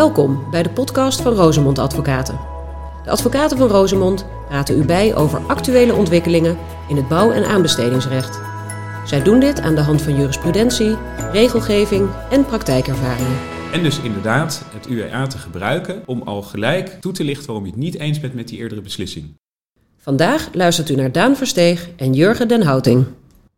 Welkom bij de podcast van Rosemond Advocaten. De advocaten van Rosemond praten u bij over actuele ontwikkelingen in het bouw- en aanbestedingsrecht. Zij doen dit aan de hand van jurisprudentie, regelgeving en praktijkervaringen. En dus inderdaad het UEA te gebruiken om al gelijk toe te lichten waarom je het niet eens bent met die eerdere beslissing. Vandaag luistert u naar Daan Versteeg en Jurgen den Houting.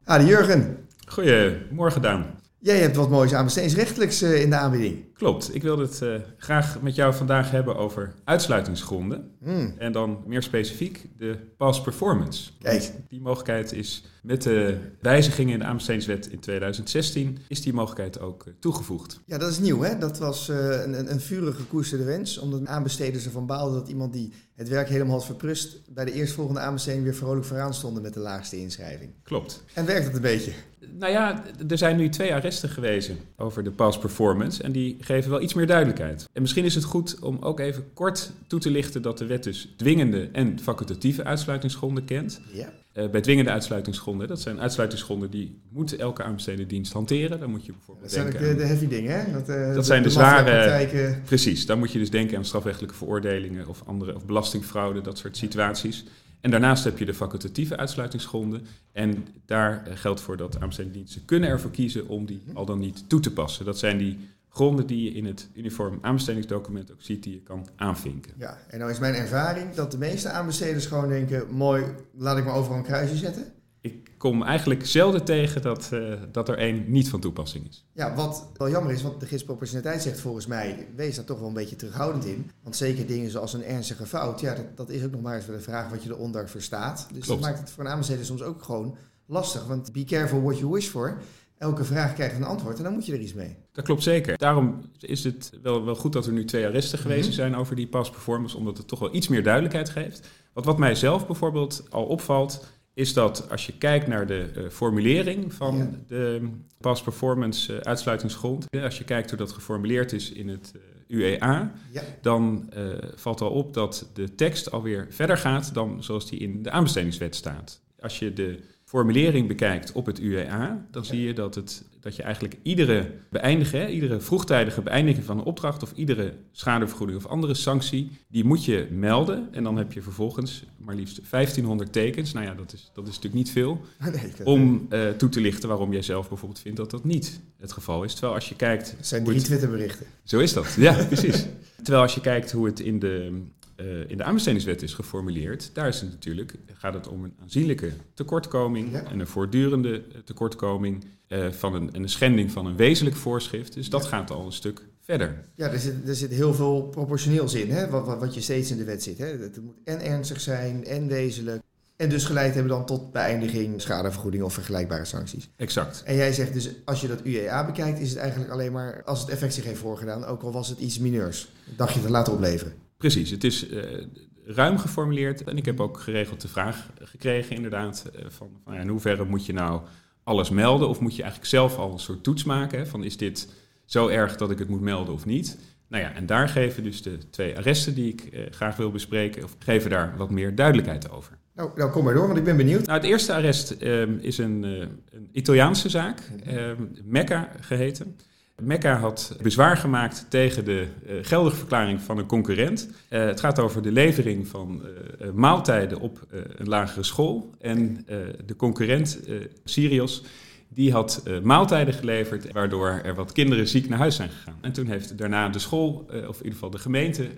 Ah, Jurgen, Goedemorgen Daan. Jij hebt wat moois aanbestedingsrechtelijks eh, in de aanbieding. Klopt, ik wilde het eh, graag met jou vandaag hebben over uitsluitingsgronden. Hmm, En dan meer specifiek de past performance. Kijk. Die mogelijkheid is met de wijzigingen in de aanbestedingswet in 2016 is die mogelijkheid ook eh, toegevoegd. Ja, dat is nieuw hè. Dat was een, een, vurige gekoesterde wens. Omdat aanbesteders ervan baalden dat iemand die het werk helemaal had verprust... bij de eerstvolgende aanbesteding weer vrolijk vooraan stonden met de laagste inschrijving. Klopt. En werkt het een beetje? Nou ja, er zijn nu twee arresten gewezen over de past performance en die geven wel iets meer duidelijkheid. En misschien is het goed om ook even kort toe te lichten dat de wet dus dwingende en facultatieve uitsluitingsgronden kent. Ja. Eh, bij dwingende uitsluitingsgronden, dat zijn uitsluitingsgronden die moet elke aanbestedende dienst hanteren. Dan moet je bijvoorbeeld Dat zijn ook de, heavy dingen hè. Dat, eh, Dat zijn de zware- praktijken. Precies, dan moet je dus denken aan strafrechtelijke veroordelingen of andere of belastingfraude, dat soort situaties. En daarnaast heb je de facultatieve uitsluitingsgronden. En daar eh, geldt voor dat aanbestedende diensten kunnen ervoor kiezen om die al dan niet toe te passen. Dat zijn die gronden die je in het uniform aanbestedingsdocument ook ziet die je kan aanvinken. Ja, en nou is mijn ervaring dat de meeste aanbesteders gewoon denken... mooi, laat ik maar overal een kruisje zetten. Ik kom eigenlijk zelden tegen dat, eh, dat er één niet van toepassing is. Ja, wat wel jammer is, want de gids proportionaliteit zegt volgens mij, wees daar toch wel een beetje terughoudend in. Want zeker dingen zoals een ernstige fout, ja, dat, dat is ook nog maar eens de vraag wat je eronder verstaat. Dus Klopt. dat maakt het voor een aanbesteder soms ook gewoon lastig. Want be careful what you wish for. Elke vraag krijgt een antwoord en dan moet je er iets mee. Dat klopt zeker. Daarom is het wel, wel goed dat er nu twee arresten geweest Mhm. zijn over die past performance, omdat het toch wel iets meer duidelijkheid geeft. Want wat mij zelf bijvoorbeeld al opvalt, is dat als je kijkt naar de eh, formulering van Ja. de past performance eh, uitsluitingsgrond, als je kijkt hoe dat geformuleerd is in het eh, UEA, Ja, dan valt al op dat de tekst alweer verder gaat dan zoals die in de aanbestedingswet staat. Als je de formulering bekijkt op het UEA, dan zie je dat, het, dat je eigenlijk iedere beëindigen, iedere vroegtijdige beëindiging van een opdracht of iedere schadevergoeding of andere sanctie, die moet je melden. En dan heb je vervolgens maar liefst 1500 tekens. Nou ja, dat is, dat is natuurlijk niet veel nee, om eh, toe te lichten waarom jij zelf bijvoorbeeld vindt dat dat niet het geval is. Terwijl als je kijkt het zijn drie Twitterberichten. zo is dat, ja, precies. Terwijl als je kijkt hoe het in de, eh, in de aanbestedingswet is geformuleerd, daar is het natuurlijk, gaat het om een aanzienlijke tekortkoming Ja. en een voortdurende eh, tekortkoming eh, van een, een schending van een wezenlijk voorschrift. Dus dat Ja. gaat al een stuk verder. Ja, er zit, er zit heel veel proportioneels in, hè? Wat, wat, wat je steeds in de wet zit. Hè? Het moet en ernstig zijn en wezenlijk. En dus geleid hebben dan tot beëindiging, schadevergoeding of vergelijkbare sancties. Exact. En jij zegt dus, als je dat UEA bekijkt, is het eigenlijk alleen maar als het effect zich heeft voorgedaan, ook al was het iets mineurs. Dacht je te laten opleveren. Precies, het is eh, ruim geformuleerd. En ik heb ook geregeld de vraag gekregen, inderdaad, eh, van, van ja, in hoeverre moet je nou alles melden? Of moet je eigenlijk zelf al een soort toets maken? Hè, van is dit zo erg dat ik het moet melden of niet? Nou ja, en daar geven dus de twee arresten die ik eh, graag wil bespreken, of geven daar wat meer duidelijkheid over. Nou, nou kom maar door, want ik ben benieuwd. Nou, het eerste arrest ehm, is een, een Italiaanse zaak, ehm, Mecca geheten. Mecca had bezwaar gemaakt tegen de eh, geldige verklaring van een concurrent. Eh, het gaat over de levering van eh, maaltijden op een lagere school. En de concurrent, Sirius, die had maaltijden geleverd, waardoor er wat kinderen ziek naar huis zijn gegaan. En toen heeft daarna de school, of in ieder geval de gemeente,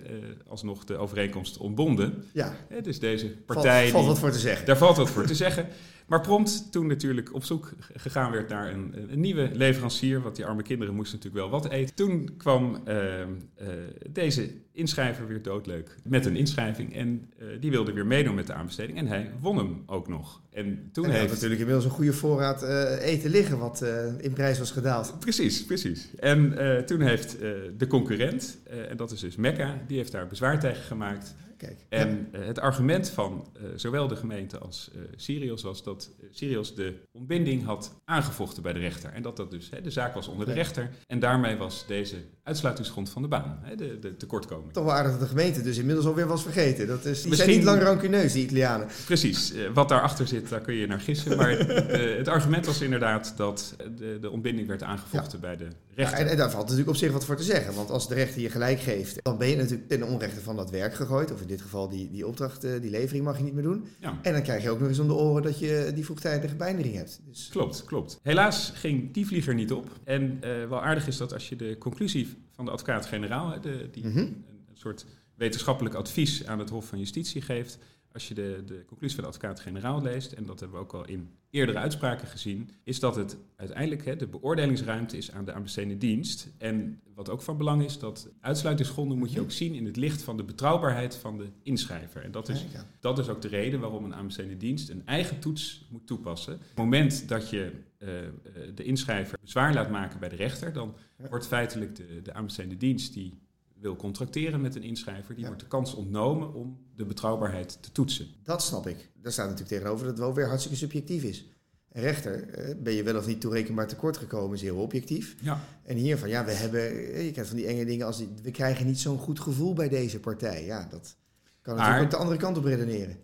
alsnog de overeenkomst ontbonden. Ja, dus deze valt, partij... valt die- wat voor te zeggen. daar valt wat voor te zeggen. Maar prompt toen natuurlijk op zoek gegaan werd naar een, een nieuwe leverancier, want die arme kinderen moesten natuurlijk wel wat eten. Toen kwam ehm, eh, deze inschrijver weer doodleuk met een inschrijving en eh, die wilde weer meedoen met de aanbesteding en hij won hem ook nog. En toen En heeft... natuurlijk inmiddels een goede voorraad eh, eten liggen, wat in prijs was gedaald. Precies, precies. En toen heeft de concurrent, en dat is dus Mecca, die heeft daar bezwaar tegen gemaakt. Kijk, En eh, het argument van eh, zowel de gemeente als eh Sirius was dat Sirius de ontbinding had aangevochten bij de rechter. En dat dat dus, hè, de zaak was onder de rechter. En daarmee was deze uitsluitingsgrond van de baan, hè, de, de tekortkoming. Toch wel aardig dat de gemeente dus inmiddels alweer was vergeten. Dat is, die Misschien- zijn niet lang rancuneus, die Italianen. Precies, eh, wat daarachter zit, daar kun je naar gissen. Maar het argument was inderdaad dat de, de ontbinding werd aangevochten bij de Ja, rechter. en, en daar valt natuurlijk op zich wat voor te zeggen. Want als de rechter je gelijk geeft, dan ben je natuurlijk ten onrechte van dat werk gegooid. Of in dit geval die, die opdracht, eh, die levering mag je niet meer doen. Ja. En dan krijg je ook nog eens om de oren dat je die vroegtijdige beëindiging hebt. Dus Klopt, klopt. Helaas ging die vlieger niet op. En eh, wel aardig is dat als je de conclusie van de advocaat-generaal, die Mhm. een, een soort wetenschappelijk advies aan het Hof van Justitie geeft, als je de, de conclusie van de advocaat-generaal leest, en dat hebben we ook al in eerdere uitspraken gezien, is dat het uiteindelijk hè, de beoordelingsruimte is aan de aanbestedende dienst. En wat ook van belang is, dat uitsluitingsgronden moet je ook zien in het licht van de betrouwbaarheid van de inschrijver. En dat is dat is ook de reden waarom een aanbestedende dienst een eigen toets moet toepassen. Op het moment dat je eh, eh, de inschrijver bezwaar laat maken bij de rechter, dan wordt feitelijk de, de aanbestedende dienst die wil contracteren met een inschrijver, die Ja. wordt de kans ontnomen om de betrouwbaarheid te toetsen. Dat snap ik. Daar staat natuurlijk tegenover dat het wel weer hartstikke subjectief is. Een rechter, eh, ben je wel of niet toerekenbaar tekort gekomen, is heel objectief. Ja. En hier van, ja, we hebben, eh, je kent van die enge dingen als, die, we krijgen niet zo'n goed gevoel bij deze partij. Ja, dat kan natuurlijk ook de andere kant op redeneren.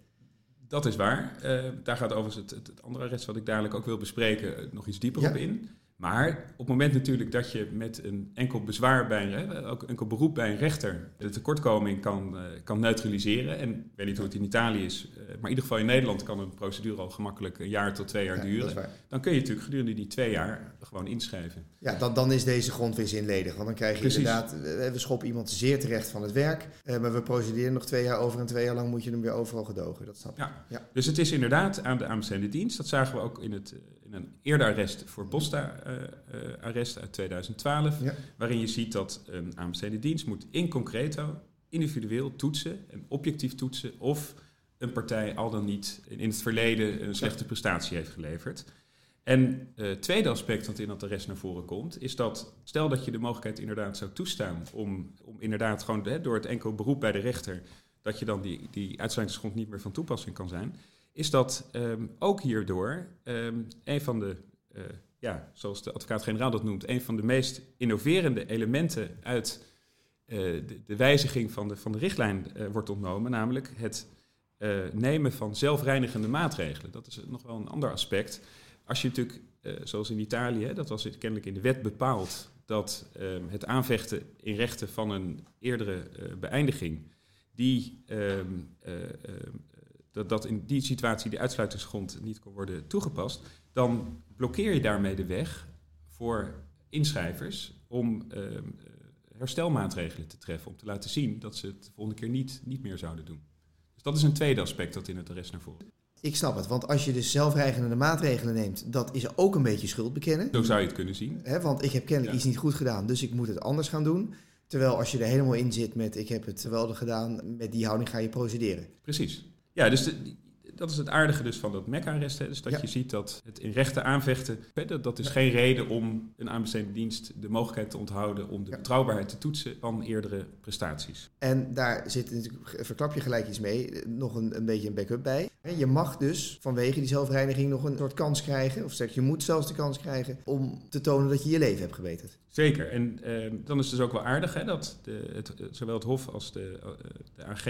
Dat is waar. Eh, daar gaat overigens het, het, andere arrest wat ik dadelijk ook wil bespreken nog iets dieper Ja. op in. Maar op het moment natuurlijk dat je met een enkel bezwaar bij een, ook enkel beroep bij een rechter de tekortkoming kan, eh, kan neutraliseren. En ik weet niet hoe het in Italië is, eh, maar in ieder geval in Nederland kan een procedure al gemakkelijk een jaar tot twee jaar Ja, duren. Dan kun je natuurlijk gedurende die twee jaar gewoon inschrijven. Ja, dan, dan is deze grond weer zinledig. Want dan krijg je Precies. inderdaad, we schoppen iemand zeer terecht van het werk. eh, maar we procederen nog twee jaar over en twee jaar lang moet je hem weer overal gedogen. Dat snap ik. Ja. Ja. Dus het is inderdaad aan de aanbestedende dienst. Dat zagen we ook in, het, een eerder arrest voor Bosta-arrest uit 2012. Ja. Waarin je ziet dat een aanbestedende dienst moet in concreto, individueel toetsen en objectief toetsen of een partij al dan niet in het verleden een slechte prestatie heeft geleverd. En eh, het tweede aspect dat in dat arrest naar voren komt, is dat stel dat je de mogelijkheid inderdaad zou toestaan om, om inderdaad gewoon hè, door het enkel beroep bij de rechter, dat je dan die, die uitsluitingsgrond niet meer van toepassing kan zijn, is dat ehm, ook hierdoor ehm, een van de, eh, ja, zoals de advocaat-generaal dat noemt, een van de meest innoverende elementen uit eh, de, de wijziging van de, van de richtlijn eh, wordt ontnomen, namelijk het nemen van zelfreinigende maatregelen. Dat is nog wel een ander aspect. Als je natuurlijk, zoals in Italië, dat was kennelijk in de wet bepaald, dat ehm, het aanvechten in rechten van een eerdere beëindiging, die, dat, dat in die situatie die uitsluitingsgrond niet kon worden toegepast, dan blokkeer je daarmee de weg voor inschrijvers om ehm, eh, herstelmaatregelen te treffen, om te laten zien dat ze het de volgende keer niet, niet meer zouden doen. Dus dat is een tweede aspect dat in het arrest naar voren komt. Ik snap het, want als je dus zelfreigende maatregelen neemt, dat is ook een beetje schuld bekennen. Zo zou je het kunnen zien. Want ik heb kennelijk Ja. iets niet goed gedaan, dus ik moet het anders gaan doen. Terwijl als je er helemaal in zit met ik heb het geweldig gedaan, met die houding ga je procederen. Precies. Ja, dus de- dat is het aardige dus van dat MEC-arrest. Dus dat Ja. je ziet dat het in rechten aanvechten, dat, dat is geen reden om een aanbestedende dienst de mogelijkheid te onthouden om de Ja. betrouwbaarheid te toetsen van eerdere prestaties. En daar zit natuurlijk, verklap je gelijk iets mee, nog een, een beetje een backup bij. Je mag dus vanwege die zelfreiniging nog een soort kans krijgen, of zeg je moet zelfs de kans krijgen om te tonen dat je je leven hebt gebeterd. Zeker. En eh, dan is het dus ook wel aardig hè, dat de, het, zowel het Hof als de, eh, de AG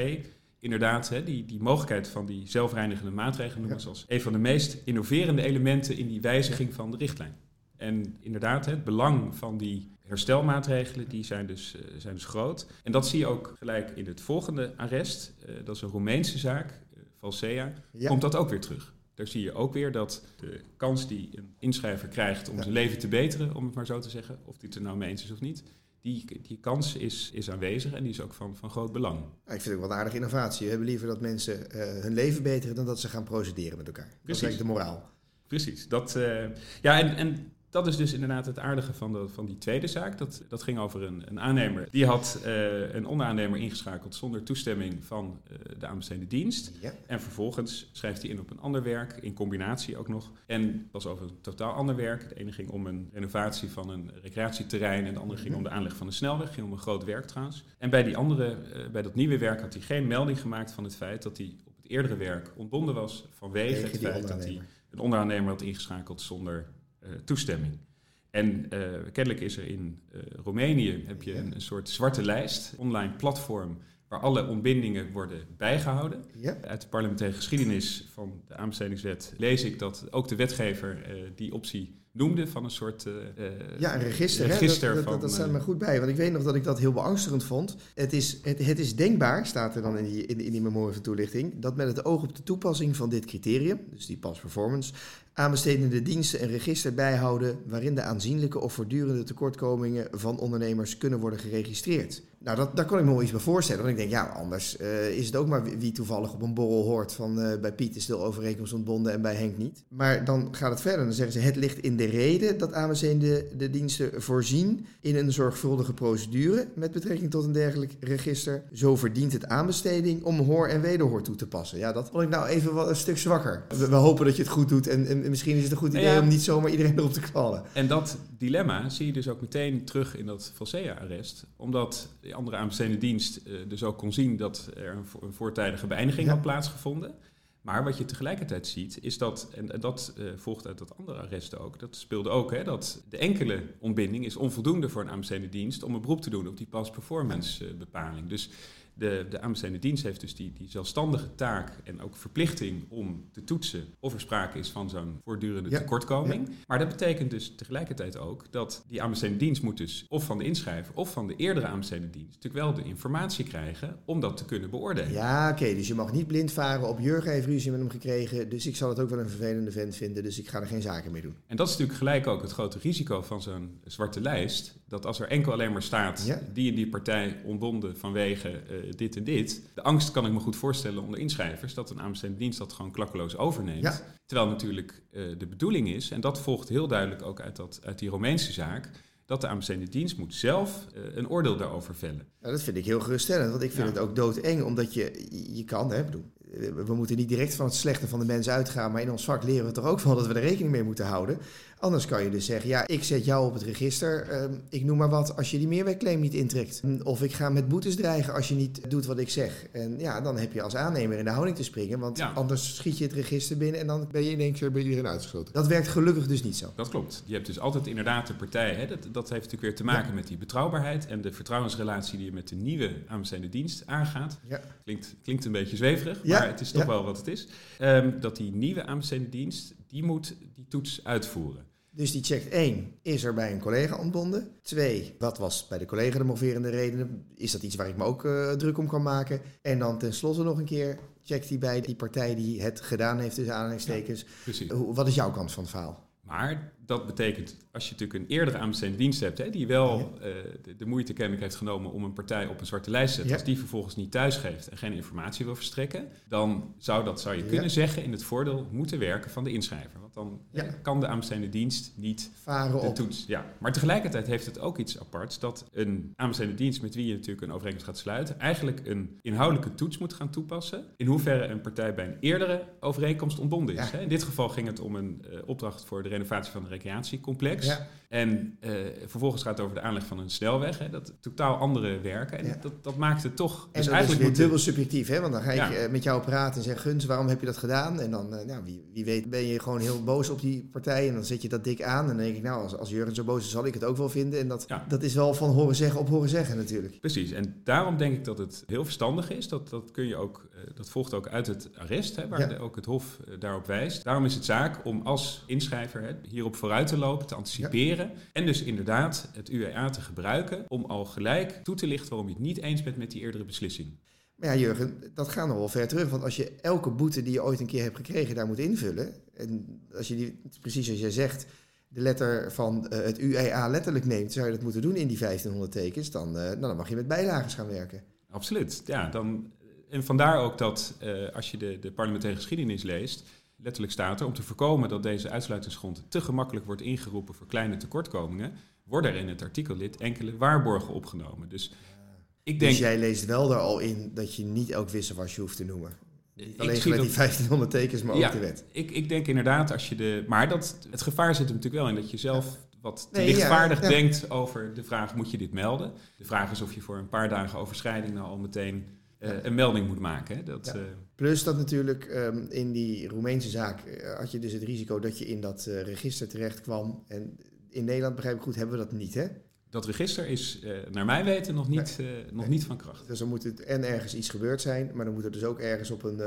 inderdaad hè, die, die mogelijkheid van die zelfreinigende maatregelen noemen Ja. ze als een van de meest innoverende elementen in die wijziging van de richtlijn. En inderdaad, het belang van die herstelmaatregelen die zijn, dus, eh, zijn dus groot. En dat zie je ook gelijk in het volgende arrest. Eh, dat is een Roemeense zaak, eh, Valsea. Ja, Komt dat ook weer terug. Daar zie je ook weer dat de kans die een inschrijver krijgt om Ja. zijn leven te beteren, om het maar zo te zeggen, of die het er nou mee eens is of niet, die, die kans is, is aanwezig en die is ook van, van groot belang. Ik vind het ook wel een aardige innovatie. We hebben liever dat mensen eh, hun leven beteren dan dat ze gaan procederen met elkaar. Dat is Precies. de moraal. Precies. Dat, eh, ja, en, en dat is dus inderdaad het aardige van, de, van die tweede zaak. Dat, dat ging over een, een aannemer. Die had eh, een onderaannemer ingeschakeld zonder toestemming van eh, de aanbestedende dienst. Ja. En vervolgens schrijft hij in op een ander werk, in combinatie ook nog. En dat was over een totaal ander werk. De ene ging om een renovatie van een recreatieterrein en de andere ging om de aanleg van een snelweg. Ging om een groot werk trouwens. En bij, die andere, eh, bij dat nieuwe werk had hij geen melding gemaakt van het feit dat hij op het eerdere werk ontbonden was vanwege het feit dat hij een onderaannemer had ingeschakeld zonder toestemming. En uh, kennelijk is er in uh, Roemenië heb je een, een, soort zwarte lijst, online platform, waar alle ontbindingen worden bijgehouden. Ja. Uit de parlementaire geschiedenis van de aanbestedingswet lees ik dat ook de wetgever uh, die optie noemde van een soort uh, ja, een register. register hè? Dat, van, dat, dat, staat me goed bij. Want ik weet nog dat ik dat heel beangstigend vond. Het is, het, het is denkbaar, staat er dan in die, in, in die memorie van toelichting, dat met het oog op de toepassing van dit criterium, dus die pas performance, aanbestedende diensten een register bijhouden waarin de aanzienlijke of voortdurende tekortkomingen van ondernemers kunnen worden geregistreerd. Nou, dat, daar kon ik me wel iets bij voorstellen. Want ik denk, ja, anders uh, is het ook maar wie, wie, toevallig op een borrel hoort van uh, bij Piet is de overeenkomst ontbonden en bij Henk niet. Maar dan gaat het verder. Dan zeggen ze, het ligt in de reden dat aanbestedende de diensten voorzien in een zorgvuldige procedure met betrekking tot een dergelijk register. Zo verdient het aanbesteding om hoor en wederhoor toe te passen. Ja, dat vond ik nou even wat een stuk zwakker. We, we hopen dat je het goed doet en, en, misschien is het een goed idee Ja. om niet zomaar iedereen erop te knallen. En dat dilemma zie je dus ook meteen terug in dat Valsea-arrest. Omdat de andere aanbestedende dienst uh, dus ook kon zien dat er een, vo een voortijdige beëindiging Ja. had plaatsgevonden. Maar wat je tegelijkertijd ziet, is dat, en dat uh, volgt uit dat andere arrest ook, dat speelde ook, hè, dat de enkele ontbinding is onvoldoende voor een aanbestedende dienst om een beroep te doen op die past performance uh, bepaling. Dus de, de aanbestedende dienst heeft dus die, die zelfstandige taak en ook verplichting om te toetsen of er sprake is van zo'n voortdurende Ja, tekortkoming. Maar dat betekent dus tegelijkertijd ook dat die aanbestedende dienst moet dus of van de inschrijver of van de eerdere aanbestedende dienst natuurlijk wel de informatie krijgen om dat te kunnen beoordelen. Ja, oké. dus je mag niet blind varen op Jurgen heeft ruzie met hem gekregen. Dus ik zal het ook wel een vervelende vent vinden. Dus ik ga er geen zaken mee doen. En dat is natuurlijk gelijk ook het grote risico van zo'n zwarte lijst. Dat als er enkel alleen maar staat Ja. die en die partij ontbonden vanwege uh, dit en dit. De angst kan ik me goed voorstellen onder inschrijvers dat een aanbestedende dienst dat gewoon klakkeloos overneemt. Ja. Terwijl natuurlijk uh, de bedoeling is, en dat volgt heel duidelijk ook uit, dat, uit die Romeinse zaak, dat de aanbestedende dienst moet zelf uh, een oordeel daarover vellen. Nou, dat vind ik heel geruststellend, want ik vind Ja. het ook doodeng, omdat je, je kan, hè, bedoel, we moeten niet direct van het slechte van de mens uitgaan, maar in ons vak leren we toch ook van dat we er rekening mee moeten houden. Anders kan je dus zeggen, ja, ik zet jou op het register, uh, ik noem maar wat, als je die meerwerkclaim niet intrekt. Of ik ga met boetes dreigen als je niet doet wat ik zeg. En ja, dan heb je als aannemer in de houding te springen, want Ja. anders schiet je het register binnen en dan ben je in één keer bij iedereen uitgesloten. Dat werkt gelukkig dus niet zo. Dat klopt. Je hebt dus altijd inderdaad de partij. Hè, dat, dat heeft natuurlijk weer te maken Ja. met die betrouwbaarheid en de vertrouwensrelatie die je met de nieuwe aanbestedende dienst aangaat. Ja. Klinkt, klinkt een beetje zweverig, Ja, maar het is toch ja. wel wat het is. Ehm, dat die nieuwe aanbestedende dienst, die moet die toets uitvoeren. Dus die checkt één, is er bij een collega ontbonden? Twee, wat was bij de collega de moverende reden? Is dat iets waar ik me ook uh, druk om kan maken? En dan tenslotte nog een keer checkt hij bij die partij die het gedaan heeft, tussen aanhalingstekens. Precies. Hoe- Wat is jouw kant van het verhaal? Maar dat betekent, als je natuurlijk een eerdere aanbestedende dienst hebt, hè, die wel Ja. eh, de, de moeite kennelijk heeft genomen om een partij op een zwarte lijst te zetten, Ja. als die vervolgens niet thuisgeeft en geen informatie wil verstrekken, dan zou dat, zou je Ja. kunnen zeggen, in het voordeel moeten werken van de inschrijver. Want dan eh, kan de aanbestedende dienst niet Varen de op. toets. Ja. Maar tegelijkertijd heeft het ook iets aparts dat een aanbestedende dienst met wie je natuurlijk een overeenkomst gaat sluiten, eigenlijk een inhoudelijke toets moet gaan toepassen. In hoeverre een partij bij een eerdere overeenkomst ontbonden is. Hè. In dit geval ging het om een eh, opdracht voor de renovatie van een recreatiecomplex. Ja. En eh, vervolgens gaat het over de aanleg van een snelweg. Hè. Dat totaal andere werken. En Ja. dat, dat maakt het toch. En dus dat eigenlijk is weer dubbel subjectief, hè? Want dan ga ik Ja. eh, met jou praten en zeg, Guns, waarom heb je dat gedaan? En dan, eh, nou, wie, wie weet ben je gewoon heel boos op die partij en dan zet je dat dik aan. En dan denk ik, nou, als, als Jurgen zo boos is, zal ik het ook wel vinden. En dat, Ja. dat is wel van horen zeggen op horen zeggen natuurlijk. Precies, en daarom denk ik dat het heel verstandig is. Dat, dat, kun je ook, dat volgt ook uit het arrest, hè, waar de- ook het Hof daarop wijst. Daarom is het zaak om als inschrijver hè, hierop vooruit te lopen, te anticiperen. En dus inderdaad het UEA te gebruiken om al gelijk toe te lichten waarom je het niet eens bent met die eerdere beslissing. Maar ja, Jurgen, dat gaat nog wel ver terug. Want als je elke boete die je ooit een keer hebt gekregen daar moet invullen. En als je die, precies zoals jij zegt, de letter van eh, het UEA letterlijk neemt, zou je dat moeten doen in die 1500 tekens. Dan, eh, nou, dan mag je met bijlagen gaan werken. Absoluut, ja. Dan, en vandaar ook dat eh, als je de, de parlementaire geschiedenis leest, letterlijk staat er om te voorkomen dat deze uitsluitingsgrond te gemakkelijk wordt ingeroepen voor kleine tekortkomingen, worden er in het artikellid enkele waarborgen opgenomen. Dus ik denk. Dus jij leest wel daar al in dat je niet elk wisselwasje hoeft te noemen. Niet ik alleen dat- die 1500 tekens, maar ook de wet. Ik, ik denk inderdaad, als je de. Maar dat, het gevaar zit er natuurlijk wel in dat je zelf wat te Nee, lichtvaardig ja, ja. denkt over de vraag: moet je dit melden? De vraag is of je voor een paar dagen overschrijding nou al meteen eh, een melding moet maken. Hè? Dat, Ja. Eh, Plus dat natuurlijk ehm, in die Roemeense zaak eh, had je dus het risico dat je in dat eh, register terecht kwam. En in Nederland, begrijp ik goed, hebben we dat niet, hè? Dat register is, uh, naar mijn weten, nog niet, nog niet van kracht. Dus dan moet het en ergens iets gebeurd zijn, maar dan moet er dus ook ergens op een,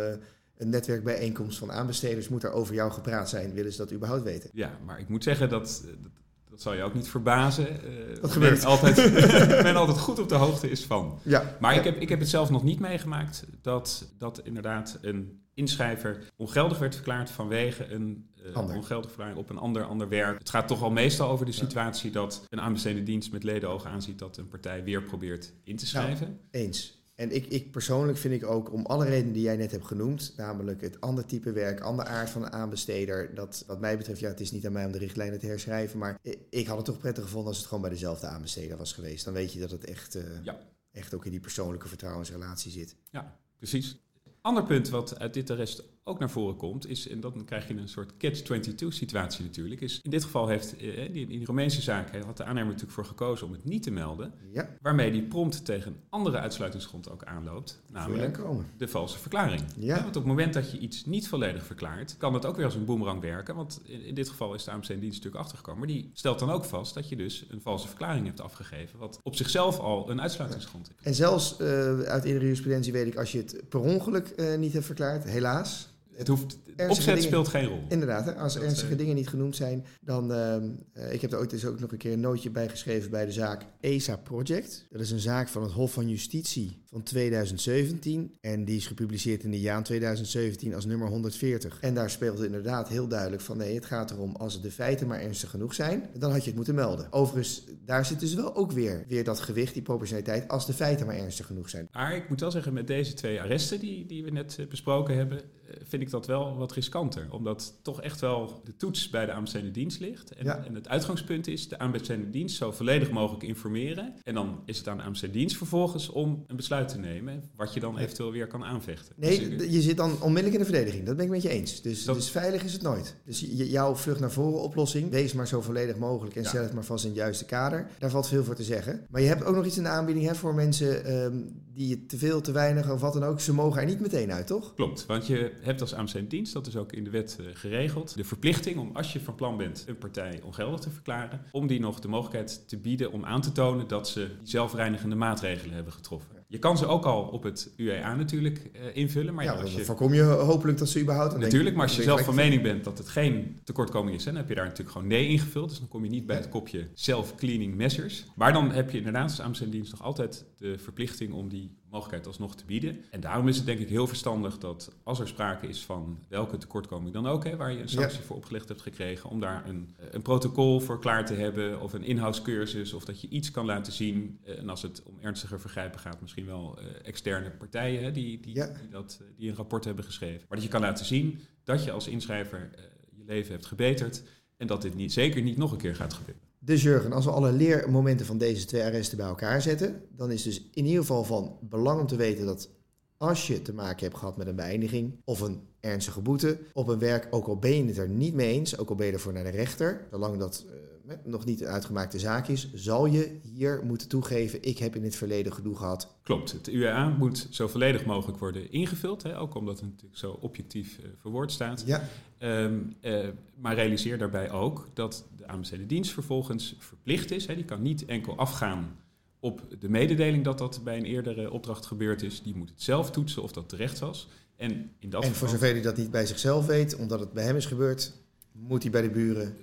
een netwerkbijeenkomst van aanbesteders moet er over jou gepraat zijn. Willen ze dat überhaupt weten? Ja, maar ik moet zeggen dat, dat, dat zal je ook niet verbazen. Wat gebeurt? Men altijd, men altijd goed op de hoogte is van. Ja. Maar ja. ik, heb, ik heb het zelf nog niet meegemaakt dat, dat inderdaad een inschrijver ongeldig werd verklaard vanwege een uh, ongeldige verklaring op een ander, ander werk. Het gaat toch al meestal over de situatie ja. dat een aanbestedende dienst met ledenogen aanziet dat een partij weer probeert in te schrijven. Nou, eens. En ik, ik persoonlijk vind ik ook, om alle redenen die jij net hebt genoemd, namelijk het ander type werk, ander aard van een aanbesteder, dat wat mij betreft, ja, het is niet aan mij om de richtlijnen te herschrijven, maar ik had het toch prettig gevonden als het gewoon bij dezelfde aanbesteder was geweest. Dan weet je dat het echt, uh, ja. echt ook in die persoonlijke vertrouwensrelatie zit. Ja, precies. Ander punt wat uit dit arrest ook naar voren komt, is, en dan krijg je een soort catch-22 situatie natuurlijk, is in dit geval heeft, eh, in die Romeinse zaak had de aannemer natuurlijk voor gekozen om het niet te melden, ja. waarmee die prompt tegen een andere uitsluitingsgrond ook aanloopt, namelijk de valse verklaring. Ja. Want op het moment dat je iets niet volledig verklaart, kan dat ook weer als een boemerang werken, want in, in dit geval is de AMC dienst natuurlijk achtergekomen, maar die stelt dan ook vast dat je dus een valse verklaring hebt afgegeven, wat op zichzelf al een uitsluitingsgrond is. En zelfs uh, uit eerdere jurisprudentie weet ik, als je het per ongeluk uh, niet hebt verklaard, helaas, het hoeft, opzet dingen, speelt geen rol. Inderdaad, hè? als ernstige uh, dingen niet genoemd zijn, dan... Uh, ik heb er ooit eens ook nog een keer een nootje bij geschreven bij de zaak ESA Project. Dat is een zaak van het Hof van Justitie van 2017. En die is gepubliceerd in de jaar 2017 als nummer 140. En daar speelt het inderdaad heel duidelijk van... nee, het gaat erom, als de feiten maar ernstig genoeg zijn... dan had je het moeten melden. Overigens, daar zit dus wel ook weer, weer dat gewicht, die proportionaliteit... als de feiten maar ernstig genoeg zijn. Maar ik moet wel zeggen, met deze twee arresten die, die we net besproken hebben... vind ik dat wel wat riskanter. Omdat toch echt wel de toets bij de aanbestedende dienst ligt. En, Ja. en het uitgangspunt is de aanbestedende dienst zo volledig mogelijk informeren. En dan is het aan de aanbestedende dienst vervolgens om een besluit te nemen. Wat je dan eventueel weer kan aanvechten. Dus Nee, ik- d- je zit dan onmiddellijk in de verdediging. Dat ben ik met je eens. Dus, Dat- dus veilig is het nooit. Dus jouw vlucht naar voren oplossing, wees maar zo volledig mogelijk en Ja. zet het maar vast in het juiste kader. Daar valt veel voor te zeggen. Maar je hebt ook nog iets in de aanbieding hè, voor mensen ehm, die je te veel, te weinig of wat dan ook. Ze mogen er niet meteen uit, toch? Klopt, want je hebt als AMC dienst, dat is ook in de wet eh, geregeld, de verplichting om als je van plan bent een partij ongeldig te verklaren, om die nog de mogelijkheid te bieden om aan te tonen dat ze zelfreinigende maatregelen hebben getroffen. Je kan ze ook al op het UEA natuurlijk eh, invullen, maar ja, ja, als je, voorkom je hopelijk dat ze überhaupt... natuurlijk, maar als je zelf van mening bent dat het geen tekortkoming is, hè, dan heb je daar natuurlijk gewoon nee ingevuld, dus dan kom je niet bij het kopje self-cleaning measures. Maar dan heb je inderdaad als AMC dienst nog altijd de verplichting om die mogelijkheid alsnog te bieden. En daarom is het denk ik heel verstandig dat als er sprake is van welke tekortkoming dan ook, hè, waar je een sanctie voor opgelegd hebt gekregen, om daar een, een protocol voor klaar te hebben of een inhoudscursus of dat je iets kan laten zien. Eh, En als het om ernstiger vergrijpen gaat, misschien wel eh, externe partijen hè, die, die, Ja. die, dat, eh, die een rapport hebben geschreven. Maar dat je kan laten zien dat je als inschrijver eh, je leven hebt gebeterd en dat dit niet, zeker niet nog een keer gaat gebeuren. Dus Jurgen, als we alle leermomenten van deze twee arresten bij elkaar zetten, dan is dus in ieder geval van belang om te weten dat als je te maken hebt gehad met een beëindiging of een ernstige boete op een werk, ook al ben je het er niet mee eens, ook al ben je ervoor naar de rechter, zolang dat eh, nog niet een uitgemaakte zaak is, zal je hier moeten toegeven, ik heb in het verleden gedoe gehad. Klopt, het UEA moet zo volledig mogelijk worden ingevuld, hè, ook omdat het natuurlijk zo objectief eh, verwoord staat. Ja, Ehm, eh, maar realiseer daarbij ook dat de aanbestedende dienst vervolgens verplicht is. Hè, die kan niet enkel afgaan op de mededeling dat dat bij een eerdere opdracht gebeurd is. Die moet het zelf toetsen of dat terecht was. En in dat en voor zover hij dat niet bij zichzelf weet, omdat het bij hem is gebeurd, moet hij bij de buren.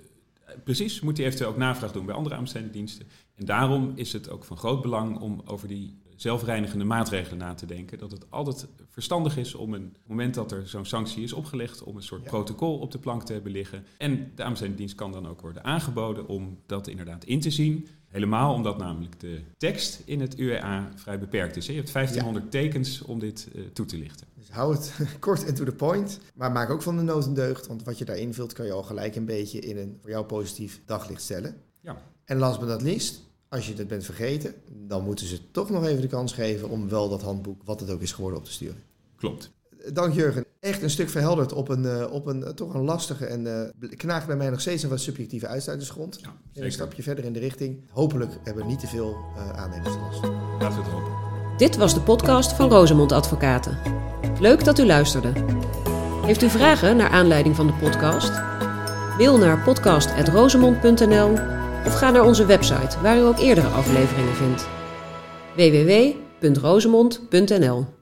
eh, precies, moet hij eventueel ook navraag doen bij andere diensten. En daarom is het ook van groot belang om over die zelfreinigende maatregelen na te denken. Dat het altijd verstandig is om een het moment dat er zo'n sanctie is opgelegd, om een soort Ja. protocol op de plank te hebben liggen. En de aanbestedende dienst kan dan ook worden aangeboden om dat inderdaad in te zien. Helemaal omdat namelijk de tekst in het UEA vrij beperkt is. Je hebt 1500 tekens om dit eh, toe te lichten. Dus hou het kort en to the point, maar maak ook van de nood een deugd, want wat je daar invult kan je al gelijk een beetje in een voor jou positief daglicht stellen. Ja. En last but not least, als je het bent vergeten, dan moeten ze toch nog even de kans geven om wel dat handboek, wat het ook is geworden, op te sturen. Klopt. Dank Jurgen. Echt een stuk verhelderd op een, eh, op een eh, toch een lastige en eh, knaagt bij mij nog steeds een wat subjectieve uitsluitingsgrond. Ja, En een stapje verder in de richting. Hopelijk hebben we niet te veel eh aannemers last. Laten we het hopen. Dit was de podcast van Rosemond Advocaten. Leuk dat u luisterde. Heeft u vragen naar aanleiding van de podcast? Mail naar podcast.rosemond.nl Of ga naar onze website waar u ook eerdere afleveringen vindt. www.rozemond.nl